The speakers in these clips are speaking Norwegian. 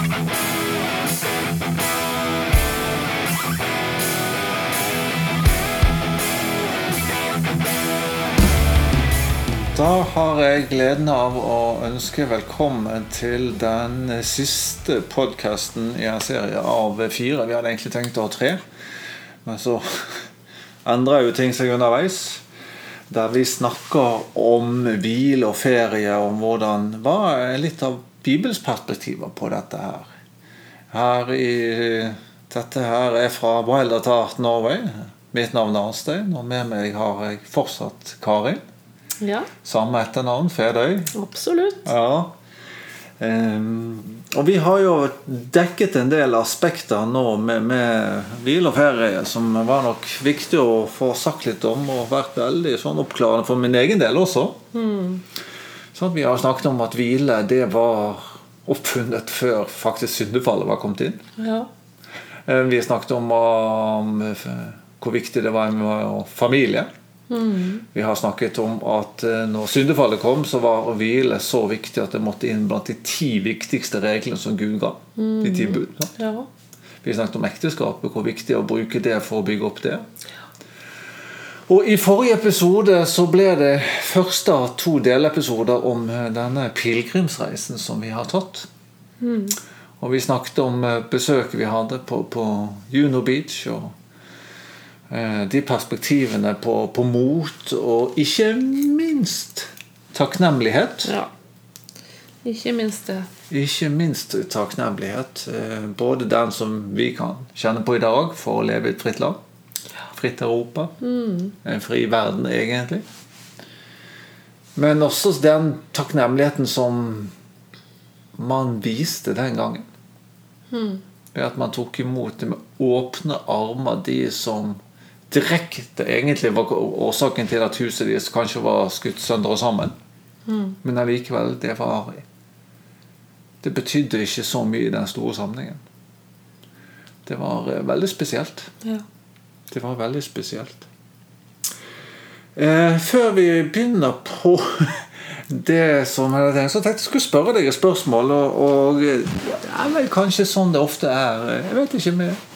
Da har jeg gleden av å ønske velkommen til den siste podkasten i en serie av fire. Vi hadde egentlig tenkt å ha tre, men så endrer jo ting seg underveis. Der vi snakker om hvile og ferie, om hvordan Hva er litt av Bibels perspektiver på dette her? Her i, dette her er fra Wild at Art Norway. Mitt navn er Arnstein, og med meg har jeg fortsatt Karin. Ja, Samme etternavn, Fedøy. absolutt. Ja. Um, og vi har jo dekket en del aspekter nå med, med hvile og ferie som var nok viktig å få sagt litt om, og vært veldig sånn oppklarende for min egen del også. Sånn vi har snakket om at hvile det var oppfunnet før faktisk syndefallet var kommet inn. Ja. Vi har snakket om, om eh, hvor viktig det var med familie. Vi har snakket om at eh, når syndefallet kom, så var å hvile så viktig at det måtte inn blant de ti viktigste reglene som Gud ga. De ti bud. ja. Vi snakket om ekteskapet, hvor viktig det er å bruke det for å bygge opp det. Og I forrige episode så ble det første av to delepisoder om eh, denne pilegrimsreisen som vi har tatt. Og vi snakket om eh, besøket vi hadde på, på Juno Beach. og eh, de perspektivene på, på mot og ikke minst takknemlighet. ja. Ikke minst det. Ikke minst takknemlighet. eh, Både den som vi kan kjenne på i dag for å leve i et fritt land. Fritt Europa. En fri verden, egentlig. Men også den takknemligheten som man viste den gangen. Ved at man tok imot det med åpne armer de som direkte egentlig var årsaken til at huset deres kanskje var skutt sønder og sammen. Men allikevel, det var Det betydde ikke så mye i den store sammenhengen. Det var eh, veldig spesielt. Ja. Det var veldig spesielt. Eh, før vi begynner på det som jeg hadde tenkt, så tenkte jeg skulle spørre deg et spørsmål. Og, og det er vel kanskje sånn det ofte er. Jeg vet ikke med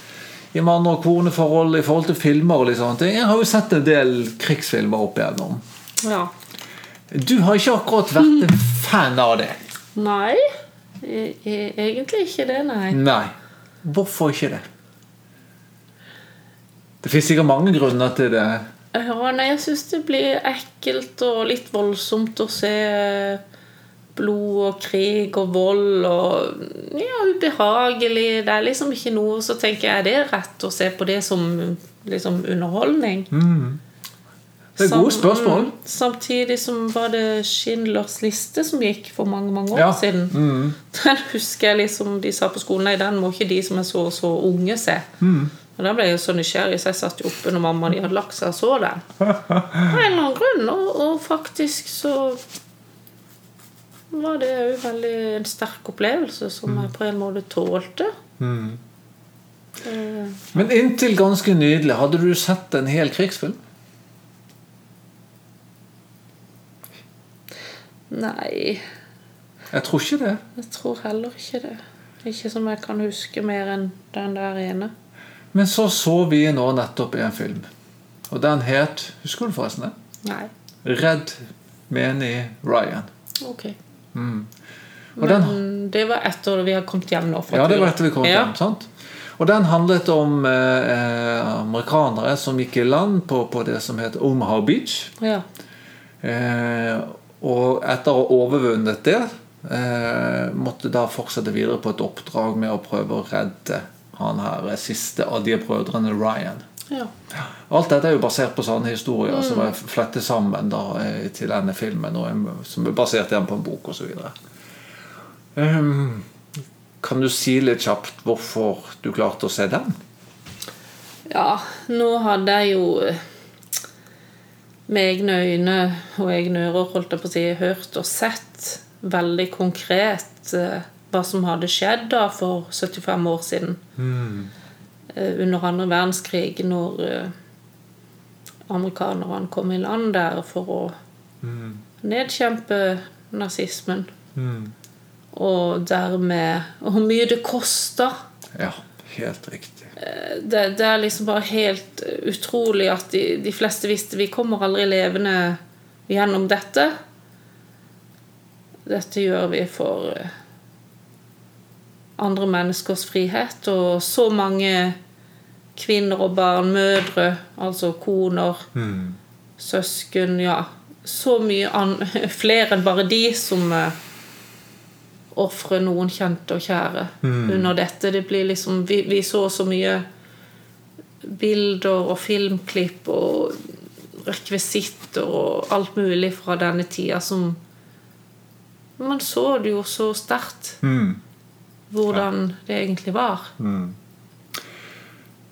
i mann- og koneforhold i forhold til filmer og litt sånne ting. Jeg har jo sett en del krigsfilmer opp igjennom. ja. Du har ikke akkurat vært en fan av det. Nei, e e egentlig ikke det, nei. Nei. Hvorfor ikke det? Det fins sikkert mange grunner til det. Ja, nei, jeg syns det blir ekkelt og litt voldsomt å se blod og krig og vold og ja, ubehagelig. Det er liksom ikke noe Så tenker jeg, er det rett å se på det som liksom underholdning? Det er gode spørsmål. mm, samtidig som var det Schindlers liste som gikk for mange mange år Ja, Mm. siden. Den husker jeg liksom de sa på skolen Nei, den må ikke de som er så så unge se. Mm. Og Da ble jeg så nysgjerrig, så jeg satt jo oppe når mamma de hadde lagt seg og så den. Av en eller annen grunn. Og, og faktisk så var det jo veldig en sterk opplevelse som jeg på en måte tålte. Mm. Men inntil ganske nydelig, hadde du sett en hel krigsfilm? Nei, Jeg tror ikke det. jeg tror heller ikke det. Ikke som jeg kan huske mer enn den der ene. Men så så vi nå nettopp en film. Og den het Husker du forresten det? Nei. Redd menig Ryan. Ok. Den, Men det var etter vi hadde kommet hjem nå. ja, det var etter vi kom Ja. hjem. sant? Og den handlet om eh, eh, amerikanere som gikk i land på, på det som het Omaha Beach. Ja. Eh, og etter å ha overvunnet det, eh, måtte da fortsette videre på et oppdrag med å prøve å redde han her eh, siste av de brødrene Ryan. ja. Alt dette er jo basert på sånne historier som er flettet sammen da, eh, til denne filmen, og som er basert igjen på en bok osv. Um, kan du si litt kjapt hvorfor du klarte å se den? Ja, nå hadde jeg jo eh, med egne øyne og egne ører holdt jeg på å si, hørt og sett veldig konkret eh, hva som hadde skjedd da for 75 år siden. Eh, Under andre verdenskrig, når eh, amerikanerne kom i land der for å nedkjempe nazismen. Og dermed Og hvor mye det koster. Ja, helt riktig. Det, det er liksom bare helt utrolig at de, de fleste visste vi kommer aldri levende gjennom dette. Dette gjør vi for eh, andre menneskers frihet. Og så mange kvinner og barn, mødre, altså koner, søsken Ja, så mye an flere enn bare de som uh, ofrer noen kjente og kjære under dette. Det blir liksom Vi, vi så så mye bilder og filmklipp og rekvisitter og alt mulig fra denne tida som Man så det jo så sterkt hvordan det egentlig var.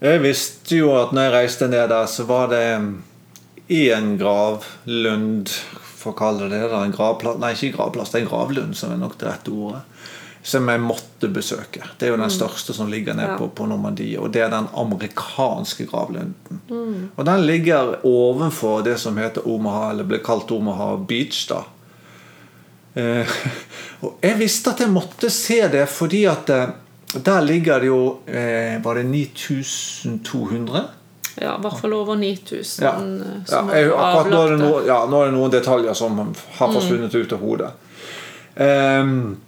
Jeg visste jo at når jeg reiste ned der, så var det én gravlund For å kalle det det. En gravplass Nei, ikke gravplass, det er en gravlund som er nok det rette ordet. Som jeg måtte besøke. Det er jo den største som ligger nede Ja. på, på Normandie. Og det er den amerikanske gravlunden. Og den ligger ovenfor det som heter Omaha, eller ble kalt Omaha Beach. da Eh, og jeg visste at jeg måtte se det fordi at eh, der ligger det jo eh, Var det 9200? Ja, i hvert fall over 9000. Ja. eh, ja jeg, akkurat nå er, avlagte. ja, nå er det noen detaljer som har forsvunnet ut av hodet. Um,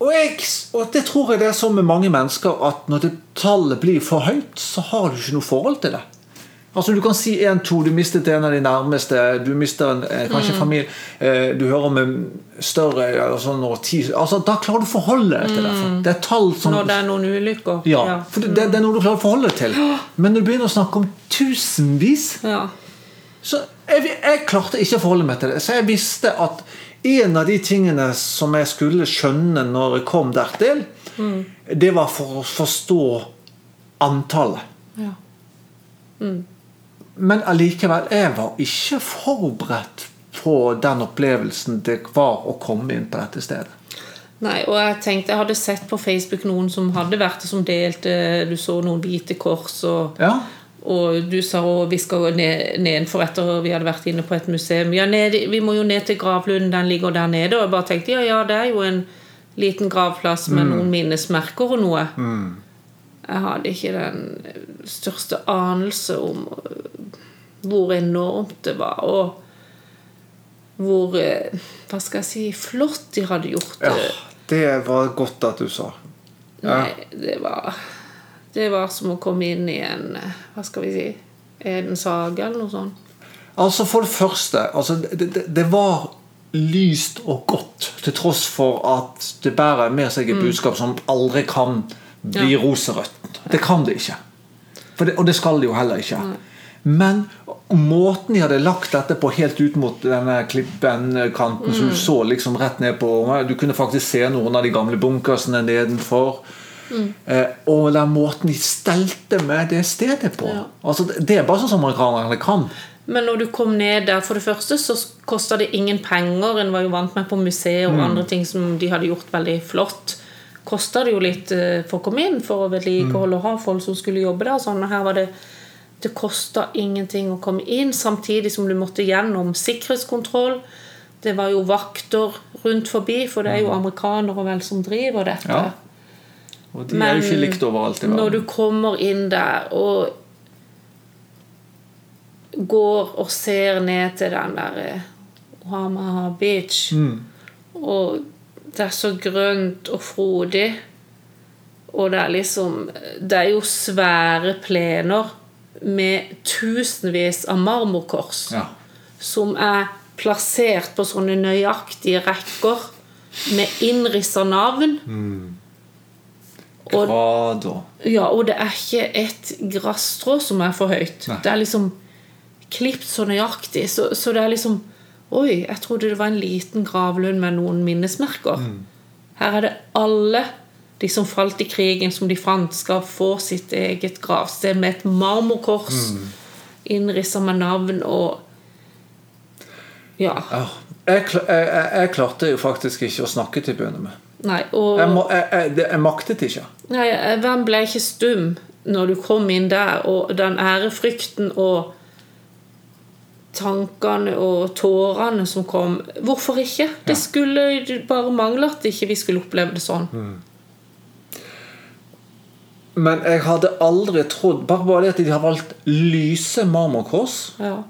og, jeg, og det tror jeg det er sånn med mange mennesker at når det tallet blir for høyt, så har du ikke noe forhold til det. Altså Du kan si 1-2, du mistet en av de nærmeste, du mister en, eh, kanskje Mm. familie eh, Du hører om en større altså, når ti, altså, Da klarer du å forholde deg til det. Det er tall som Mm. Når det er noen ulykker. ja, for det, det er noe du klarer å forholde deg til. Men når du begynner å snakke om tusenvis Ja. Så jeg, jeg klarte ikke å forholde meg til det. Så jeg visste at en av de tingene som jeg skulle skjønne når jeg kom dertil, det var for å forstå antallet. ja. Men allikevel, jeg var ikke forberedt på den opplevelsen det var å komme inn på dette stedet. Nei, og jeg tenkte, jeg hadde sett på Facebook noen som hadde vært det, som delte Du så noen hvite kors, og, Ja, og du sa at vi skal gå ned, nedenfor etter vi hadde vært inne på et museum. Ja, ned, vi må jo ned til gravlunden, den ligger der nede. Og jeg bare tenkte ja, ja, det er jo en liten gravplass med noen minnesmerker og noe. Jeg hadde ikke den største anelse om hvor enormt det var, og hvor øh, Hva skal jeg si flott de hadde gjort ja det. det var godt at du sa. Ja. Nei, det var Det var som å komme inn i en Hva skal vi si En sage eller noe sånt. Altså For det første altså det, det, det var lyst og godt, til tross for at det bærer med seg et budskap som aldri kan bli Ja. roserødt. Det kan det ikke. Det, og det skal det jo heller ikke. Men måten de hadde lagt dette på helt ut mot denne klippen-kanten, så du så liksom rett ned på Du kunne faktisk se noen av de gamle bunkersene nedenfor. Eh, og den måten de stelte med det stedet på. Ja. Altså, det- er bare sånn som amerikanerne kan. Men når du kom ned der, for det første så kosta det ingen penger. En var jo vant med på museer og andre ting som de hadde gjort veldig flott. Kosta det jo litt eh, for å komme inn, for å vedlikeholde og ha folk som skulle jobbe der. Sånn. Og her var det Det kosta ingenting å komme inn, samtidig som du måtte gjennom sikkerhetskontroll. Det var jo vakter rundt forbi, for det er jo amerikanere vel som driver dette. Ja. Og de er jo ikke likt overalt i når du kommer inn der og går og ser ned til den der Hamaha Omaha Beach, Mm. og det er så grønt og frodig, og det er liksom Det er jo svære plener med tusenvis av marmorkors Ja. som er plassert på sånne nøyaktige rekker med innrissa navn. Og Grader. ja, og det er ikke et grasstrå som er for høyt. Nei. Det er liksom klipt så nøyaktig. Så, så det er liksom Oi, jeg trodde det var en liten gravlund med noen minnesmerker. Her er det alle de som falt i krigen, som de fant, skal få sitt eget gravsted med et marmorkors Mm. innrissa med navn og Ja. Ja. Jeg, jeg, jeg, klarte jo faktisk ikke å snakke til å begynne med. Nei, og Jeg, jeg, jeg, maktet ikke. Nei, hvem ble ikke stum når du kom inn der, og den ærefrykten og tankene og tårene som kom. Hvorfor ikke? Det skulle bare mangle at ikke vi skulle oppleve det sånn. Men jeg hadde aldri trodd Bare bare det at de har valgt lyse marmorkors, Ja.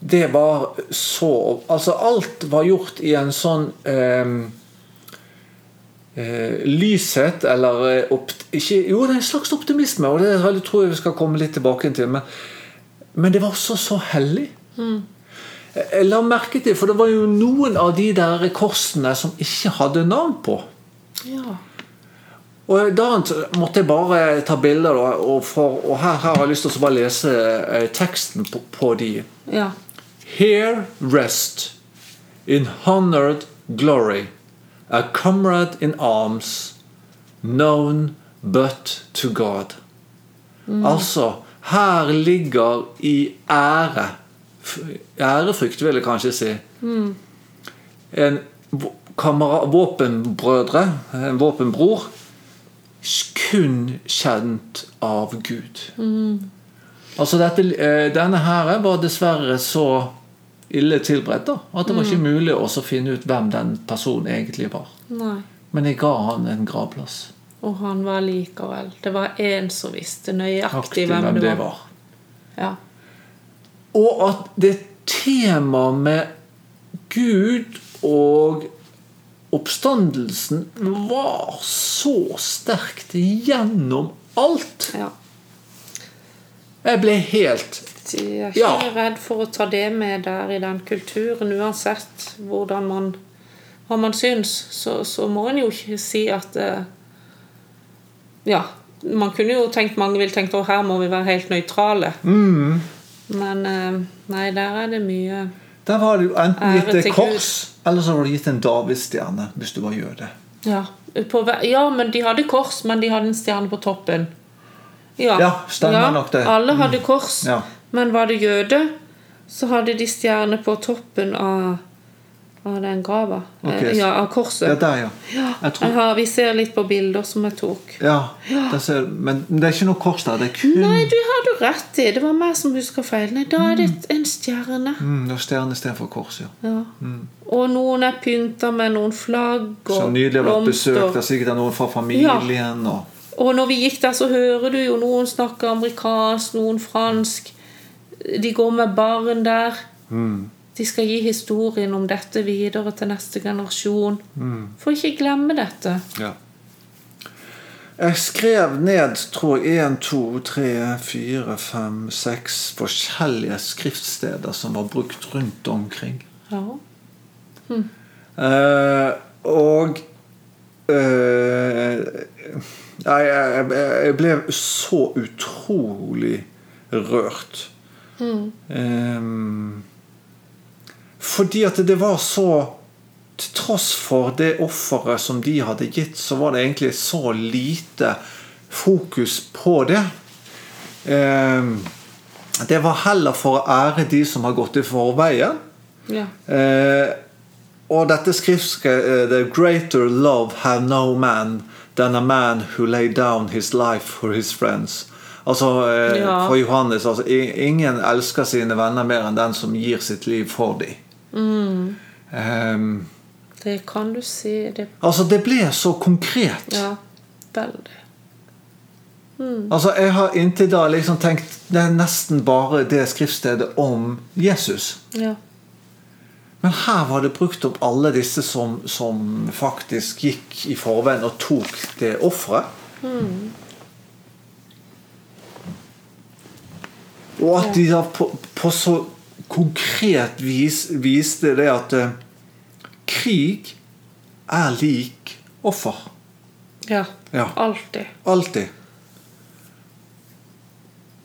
det var så Altså, alt var gjort i en sånn eh, eh, lyshet, eller eh, opt, ikke, Jo, det er en slags optimisme, og det tror jeg vi skal komme litt tilbake til. Men, men det var også så hellig. Mm. Jeg la merke til, for det var jo noen av de der korsene som ikke hadde navn på. ja. Og da måtte jeg bare ta bilder, og, for, og her, her har jeg lyst til å bare lese eh, teksten på, på de. ja. Here rest in honored glory a comrade in arms known but to God. Altså, her ligger i ære Ærefrykt, vil jeg kanskje si. En kamera- våpenbrødre, en våpenbror, kun kjent av Gud. Altså dette, eh, Denne her var dessverre så ille tilberedt da, at det var ikke mulig også å finne ut hvem den personen egentlig var. Nei. Men jeg ga han en gravplass. Og han var likevel. Det var én som visste nøyaktig hvem, hvem det var. var. Ja. Og at det temaet med Gud og oppstandelsen var så sterkt gjennom alt. ja. Jeg ble helt De er ikke Ja. redd for å ta det med der i den kulturen, uansett hvordan man hva man syns, så, så må en jo ikke si at eh, Ja. Man kunne jo tenkt, Mange ville tenkt at her må vi være helt nøytrale. mm. Men eh, nei, der er det mye Der var det jo enten gitt et kors, eller så var det gitt en davidsstjerne hvis du var jøde. Ja, på, ja, men de hadde kors, men de hadde en stjerne på toppen. Ja, Ja, stemmer nok det. Alle hadde kors, Ja. men var det jøde, så hadde de stjerne på toppen av, av den grava. Okay. Eh, Ja, av Ja, korset. der, ja. Ja, tror- har, vi ser litt på bilder som jeg tok. ja ser, men det er ikke noe kors der. Det er kun Nei, du hadde rett i. Det var meg som husker feil. Nei, da er det en stjerne. mm, det er stjerne istedenfor kors. ja. Ja. Og noen er pynta med noen flagg og Som nylig har vært besøkt Det er sikkert noen fra familien. Og, Og når vi gikk der, så hører du jo noen snakke amerikansk, noen fransk. De går med barn der. De skal gi historien om dette videre til neste generasjon. For ikke glemme dette. ja. Jeg skrev ned tror jeg, 1, 2, 3, 4, 5, 6 forskjellige skriftsteder som var brukt rundt omkring. Ja. Eh, og eh, jeg, jeg, ble så utrolig rørt. Eh, fordi at det var så Til tross for det offeret som de hadde gitt, så var det egentlig så lite fokus på det. Eh, det var heller for å ære de som har gått i forveien. ja. Eh, og dette skriftskrivet The greater love have no man than a man who lay down his life for his friends. Altså eh, Ja. for Johannes altså, Ingen elsker sine venner mer enn den som gir sitt liv for dem. Mm. Um, Det kan du si. Det, altså, det ble så konkret. ja, veldig. Altså, Jeg har inntil da liksom tenkt Det er nesten bare det skriftstedet om Jesus. Ja. Men her var det brukt opp alle disse som, som faktisk gikk i forveien og tok det offeret. Og at de da på, på så konkret vis viste det at eh, krig er lik offer. ja. Ja. Alltid. Alltid.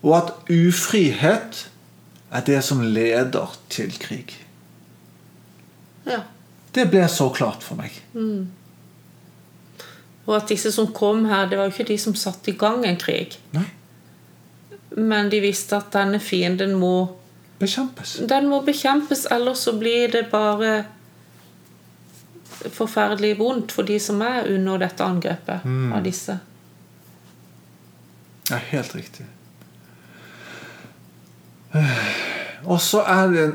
Og at ufrihet er det som leder til krig. Ja. Det ble så klart for meg. Og at disse som kom her, det var jo ikke de som satte i gang en krig. Nei, Men de visste at denne fienden må bekjempes. Den må bekjempes, ellers så blir det bare forferdelig vondt for de som er under dette angrepet av disse. Ja, helt riktig. Og så er det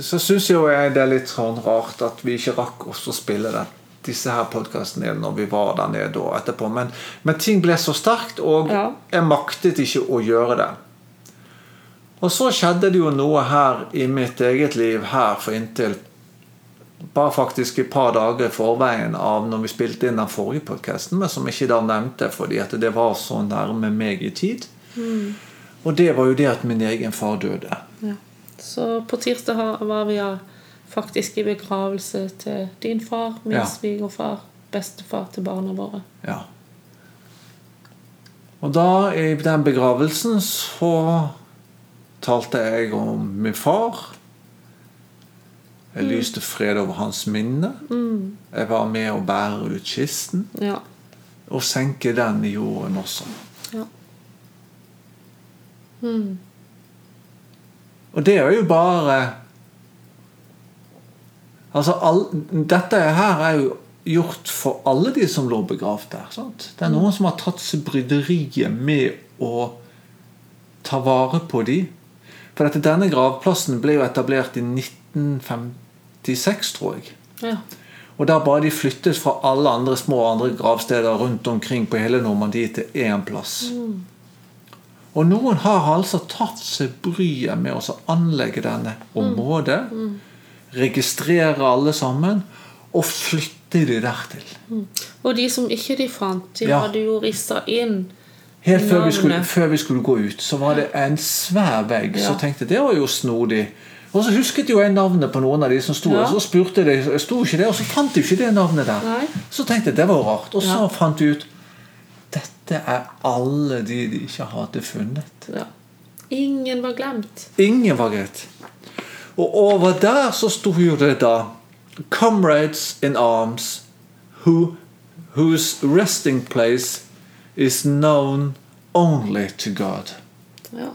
Så syns jo jeg det er litt sånn rart at vi ikke rakk oss å spille den, disse her podkastene når vi var der nede og etterpå. Men, men ting ble så sterkt, og Ja. jeg maktet ikke å gjøre det. Og så skjedde det jo noe her i mitt eget liv her for inntil bare faktisk et par dager i forveien av når vi spilte inn den forrige podkasten, men som jeg ikke da nevnte fordi at det var så nærme meg i tid. Og det var jo det at min egen far døde. Ja. Så på tirsdag var vi ja, faktisk i begravelse til din far, min Ja. svigerfar, bestefar til barna våre. Ja. Og da, i den begravelsen, så talte jeg om min far. Jeg lyste fred over hans minne. Jeg var med å bære ut kisten. Ja. Og senke den i jorden også. ja. Og det er jo bare Altså, all, Dette her er jo gjort for alle de som lå begravd der. Sant? Det er noen som har tatt seg bryderiet med å ta vare på de. For dette, denne gravplassen ble jo etablert i 1956, tror jeg. ja. Og der bare de flyttet fra alle andre små andre gravsteder rundt omkring på hele Normandie til én plass. Og noen har altså tatt seg bryet med å anlegge denne området. Registrere alle sammen og flytte de dertil. Og de som ikke de fant, de Ja. hadde jo rissa inn Helt før vi, skulle, før vi skulle gå ut, så var det en svær vegg. Så tenkte jeg det var jo snodig. Og så husket jo jeg navnet på noen av de som sto Ja. og så spurte de, sto ikke det, og så fant de ikke det navnet der. Nei. Så tenkte jeg det var rart. Og så Ja. fant vi ut dette er alle de de ikke hadde funnet. ja. Ingen var glemt. Ingen var greit. Og over der så sto jo det da Comrades in arms who, whose resting place is known only to God. Ja.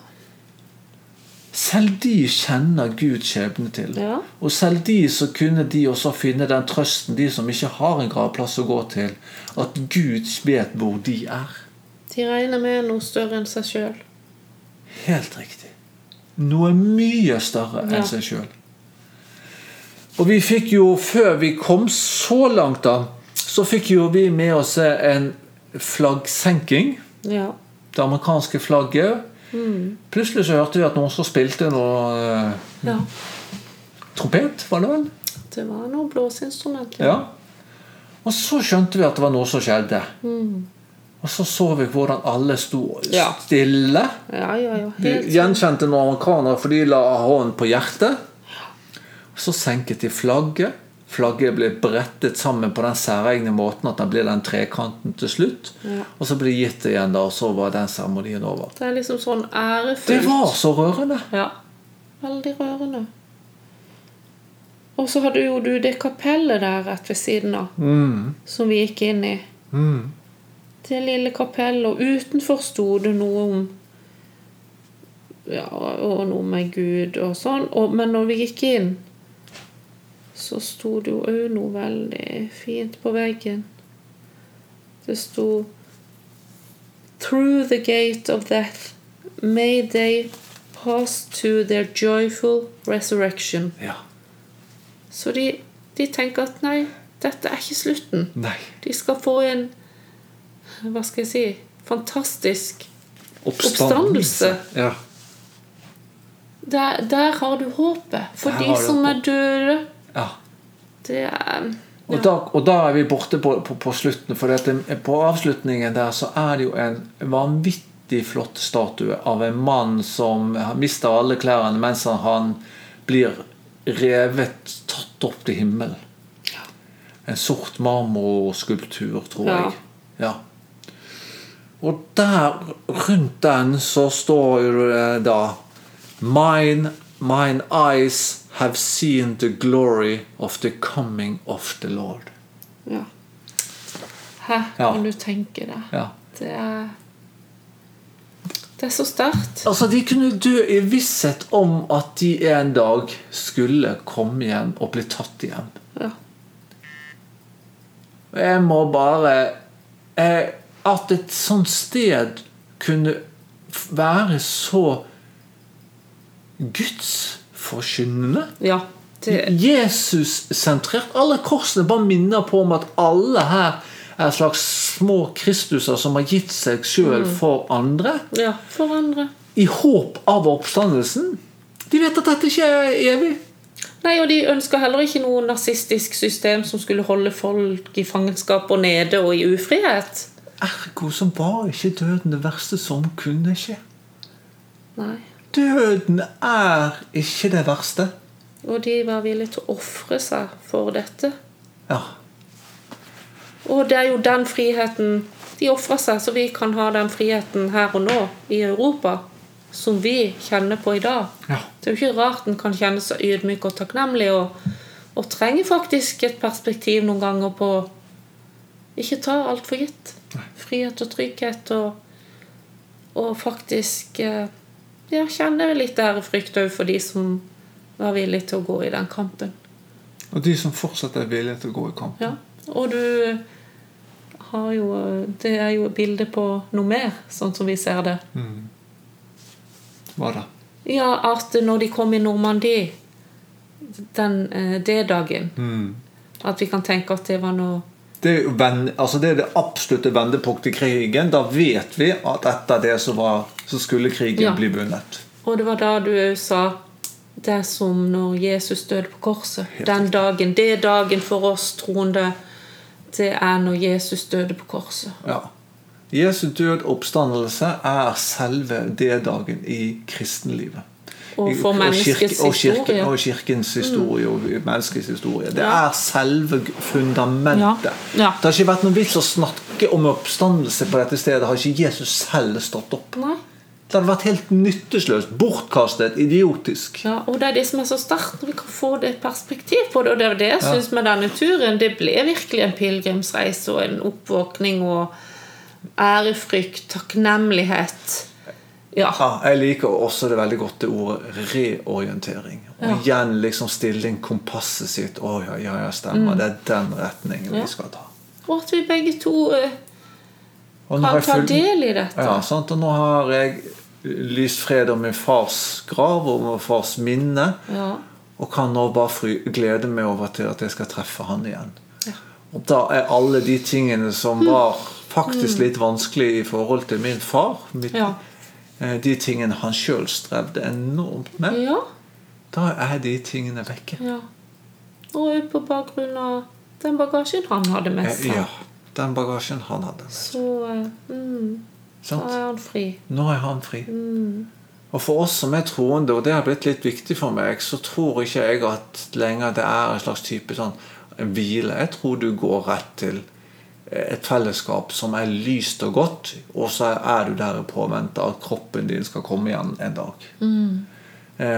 Selv de kjenner Guds skjebne til. Ja. Og selv de så kunne de også finne den trøsten, de som ikke har en gravplass å gå til, at Gud vet hvor de er. De regner med noe større enn seg sjøl. Helt riktig. Noe mye større enn Ja. seg sjøl. Og vi fikk jo, før vi kom så langt, da, så fikk jo vi med oss en flaggsenking. Ja. Det amerikanske flagget. Plutselig så hørte vi at noen som spilte noe eh, ja. trompet, var det vel? Det var noe blåseinstrument. Ja. Og så skjønte vi at det var noe som skjedde. Og så så vi hvordan alle sto stille. Ja, ja, ja. Vi gjenkjente noen amerikanere, for de la hånden på hjertet. Så senket de flagget. Flagget ble brettet sammen på den særegne måten at den ble den trekanten til slutt. Ja. Og så ble det gitt igjen, da, og så var den seremonien over. Det er liksom sånn Det var så rørende. Ja. Veldig rørende. Og så hadde jo du det kapellet der rett ved siden av, Mm. som vi gikk inn i. Mm. Det lille kapellet, og utenfor sto det noe om Ja, og noe med Gud og sånn. Og, men når vi gikk inn, så sto det jo noe veldig fint på veggen. Det sto Through the gate of death may they pass to their joyful resurrection. Ja. Så de, de tenker at nei, dette er ikke slutten. Nei. De skal få en Hva skal jeg si Fantastisk Oppstandelse. Oppstandelse. Ja. Der, der har du håpet. For de som er døde. Ja. Det er Og, da, og da er vi borte på, på, på slutten. For dette, på avslutningen der så er det jo en vanvittig flott statue av en mann som mister alle klærne mens han, han blir revet, tatt opp til himmelen. En sort marmorskulptur, tror Ja. jeg. Ja. Og der, rundt den, så står det da Mine, mine eyes have seen the glory of the coming of the Lord. Ja. Hæ, Ja. du tenke deg? Ja. Det er Det er så sterkt. Altså, De kunne dø i visshet om at de en dag skulle komme hjem og bli tatt hjem. Ja. Jeg må bare eh, At et sånt sted kunne være så gudsforkynnende. Ja. til... Jesus-sentrert. Alle korsene bare minner på om at alle her er slags små Kristuser som har gitt seg sjøl for andre. ja, for andre. I håp av oppstandelsen. De vet at dette ikke er evig. Nei, og de ønska heller ikke noe nazistisk system som skulle holde folk i fangenskap og nede og i ufrihet. Ergo så var ikke døden det verste som kunne skje. Nei. Døden er ikke det verste. Og de var villige til å ofre seg for dette. Ja. Og det er jo den friheten De ofrer seg, så vi kan ha den friheten her og nå i Europa som vi kjenner på i dag. Ja. Det er jo ikke rart en kan kjenne seg ydmyk og takknemlig, og, og trenger faktisk et perspektiv noen ganger på ikke ta alt for gitt. Frihet og trygghet og, og faktisk eh, ja, kjenner litt ærefrykt òg for de som var villige til å gå i den kampen. Og de som fortsatt er villige til å gå i kampen. Ja, og du har jo Det er jo et bilde på noe mer, sånn som vi ser det. Hva da? Ja, at når de kom i Normandie den eh, D-dagen At vi kan tenke at det var noe Det er, altså det er det absolutte vendepunktet i krigen. Da vet vi at etter det så, var, så skulle krigen Ja. bli vunnet. Og det var da du òg sa det er som når Jesus døde på korset. Helt Den dagen. Det dagen for oss troende, det er når Jesus døde på korset. Ja. Jesu død oppstandelse er selve D-dagen i kristenlivet. Og for menneskets kirke- og kirke- historie. Mm. Og kirkens historie og menneskets historie. Det Ja. er selve fundamentet. Ja. Ja. Det har ikke vært noen vits å snakke om oppstandelse på dette stedet. Har ikke Jesus selv stått opp. Nei. Det hadde vært helt nyttesløst, bortkastet, idiotisk. Ja, og det er det som er så sterkt når vi kan få det perspektiv på det. Og det er det jeg synes med denne turen. Det ble virkelig en pilegrimsreise og en oppvåkning og ærefrykt, takknemlighet. Ja. Ja, jeg liker også det veldig godt det ordet reorientering. Og Ja. igjen liksom stille inn kompasset sitt. Å ja, ja, ja, stemmer. Det er den retningen Mm. Ja. vi skal ta. Og at vi begge to eh, Og kan ta full- del i dette. Ja, sant? Og nå har jeg lyst fred om min fars grav og min fars minne. Ja. Og kan nå bare glede meg over til at jeg skal treffe han igjen. Ja. Og da er alle de tingene som var faktisk litt vanskelig i forhold til min far mitt, Ja. eh, De tingene han sjøl strevde enormt med. ja. Da er de tingene vekke. ja. Og på bakgrunn av den bagasjen han hadde med Eh, seg. Ja, Den bagasjen han hadde. med seg. Så eh, mm, da er han fri. Nå er han fri. Mm. Og for oss som er troende, og det har blitt litt viktig for meg, så tror ikke jeg at lenger det er en slags type sånn en hvile. Jeg tror du går rett til eh, et fellesskap som er lyst og godt, og så er du der i påvente at kroppen din skal komme igjen en dag. Mm.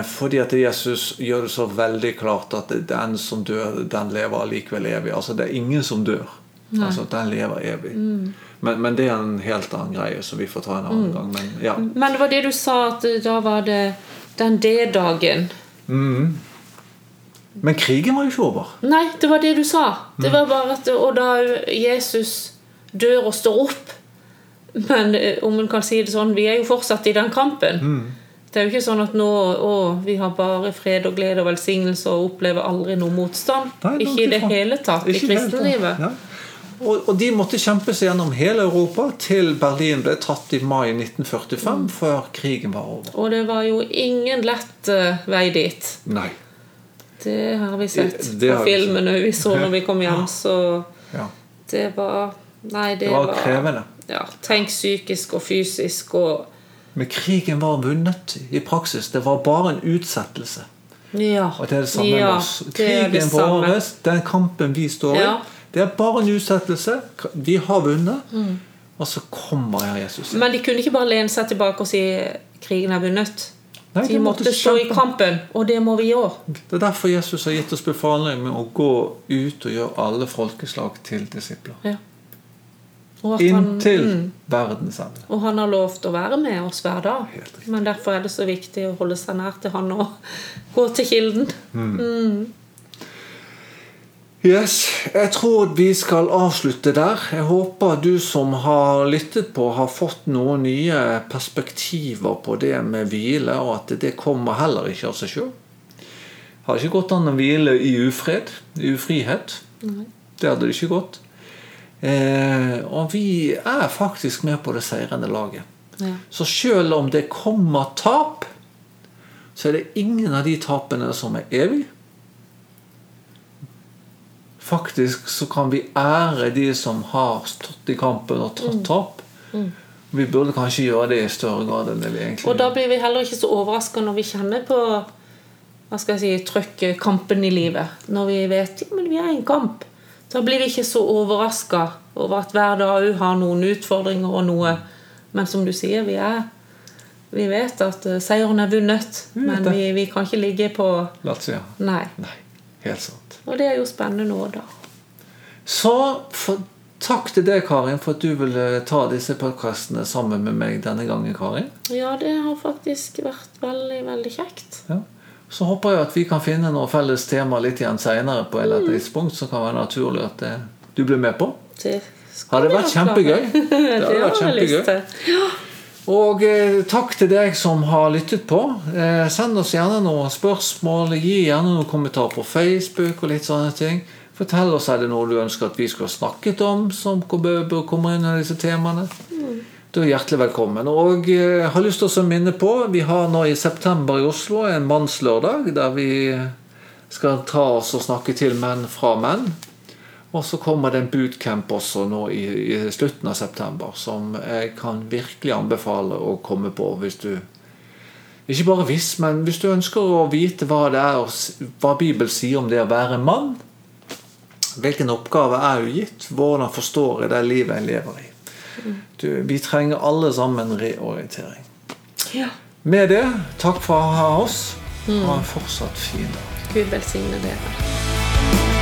Fordi at Jesus gjør det så veldig klart at den som dør, den lever allikevel evig. Altså Det er ingen som dør. Altså Den lever evig. Men, men det er en helt annen greie, som vi får ta en annen gang. Men ja. Men det var det du sa, at da var det den D-dagen. Men krigen var jo ikke over. Nei, det var det du sa. Det var bare at Og da Jesus dør og står opp Men eh, om en kan si det sånn, vi er jo fortsatt i den kampen. Det er jo ikke sånn at nå å, vi har bare fred og glede og velsignelse og opplever aldri noe motstand. Nei, ikke i det hele tatt i kristenlivet. Ja. Og, de måtte kjempe seg gjennom hele Europa til Berlin ble tatt i mai 1945, før krigen var over. Og det var jo ingen lett eh, vei dit. Nei. Det har vi sett Det- det på filmene vi så når vi kom hjem. Så Ja. det var Nei, det, Det var krevende. Ja, tenk psykisk og fysisk og Men krigen var vunnet i praksis. Det var bare en utsettelse. Ja. Og det er det samme ja, med oss. Krigen vår, den kampen vi står i, Ja. Det er bare en utsettelse. De har vunnet. Mm. Og så kommer Herre Jesus. Men de kunne ikke bare lene seg tilbake og si krigen er vunnet. Nei, De måtte stå i kampen, og det må vi gjøre. Det er derfor Jesus har gitt oss befaling med å gå ut og gjøre alle folkeslag til disipler. Ja. At han, Inntil mm, verdens ende. og han har lovt å være med oss hver dag. Men derfor er det så viktig å holde seg nær til han og gå til kilden. Mm. Yes, Jeg tror vi skal avslutte der. Jeg håper du som har lyttet på, har fått noen nye perspektiver på det med hvile, og at det kommer heller ikke av seg sjøl. Har ikke gått an å hvile i ufred, i ufrihet. Nei. Det hadde det ikke gått. Eh, og vi er faktisk med på det seirende laget. Ja. Så sjøl om det kommer tap, så er det ingen av de tapene som er evig. Faktisk så kan vi ære de som har stått i kampen og tatt tap. Vi burde kanskje gjøre det i større grad enn det vi egentlig Og da blir vi heller ikke så overraska når vi kjenner på hva skal jeg si, trøkket, kampen i livet. Når vi vet ja, men vi er i en kamp. Da blir vi ikke så overraska over at hver dag òg har noen utfordringer og noe. Men som du sier, vi er Vi vet at eh, seieren er vunnet, men vi, vi kan ikke ligge på Latsida. Nei. Nei, helt sant. Og det er jo spennende nå, da. Så for, takk til deg, Karin, for at du ville ta disse podkastene sammen med meg denne gangen, Karin. Ja, det har faktisk vært veldig, veldig kjekt. Ja. Så håper jeg at vi kan finne noe felles tema litt igjen seinere på et eller annet tidspunkt som kan være naturlig at det, du blir med på. Det Har det vært kjempegøy? det har vært jeg lyst kjempegøy. Og eh, takk til deg som har lyttet på. Eh, send oss gjerne noen spørsmål. Gi gjerne noen kommentarer på Facebook og litt sånne ting. Fortell oss er det noe du ønsker at vi skulle ha snakket om, som bør komme inn i disse temaene. Du er hjertelig velkommen. Og eh, har lyst til å minne på Vi har nå i september i Oslo en mannslørdag der vi skal ta oss og snakke til menn fra menn. Og så kommer det en bootcamp også nå i, i slutten av september, som jeg kan virkelig anbefale å komme på hvis du Ikke bare hvis, men hvis du ønsker å vite hva det er, hva Bibelen sier om det å være mann. Hvilken oppgave er jo gitt? Hvordan forstår jeg det livet jeg lever i? Du, vi trenger alle sammen reorientering. Ja. Med det, takk for å ha oss. Ha en fortsatt fin dag. Gud velsigne dere.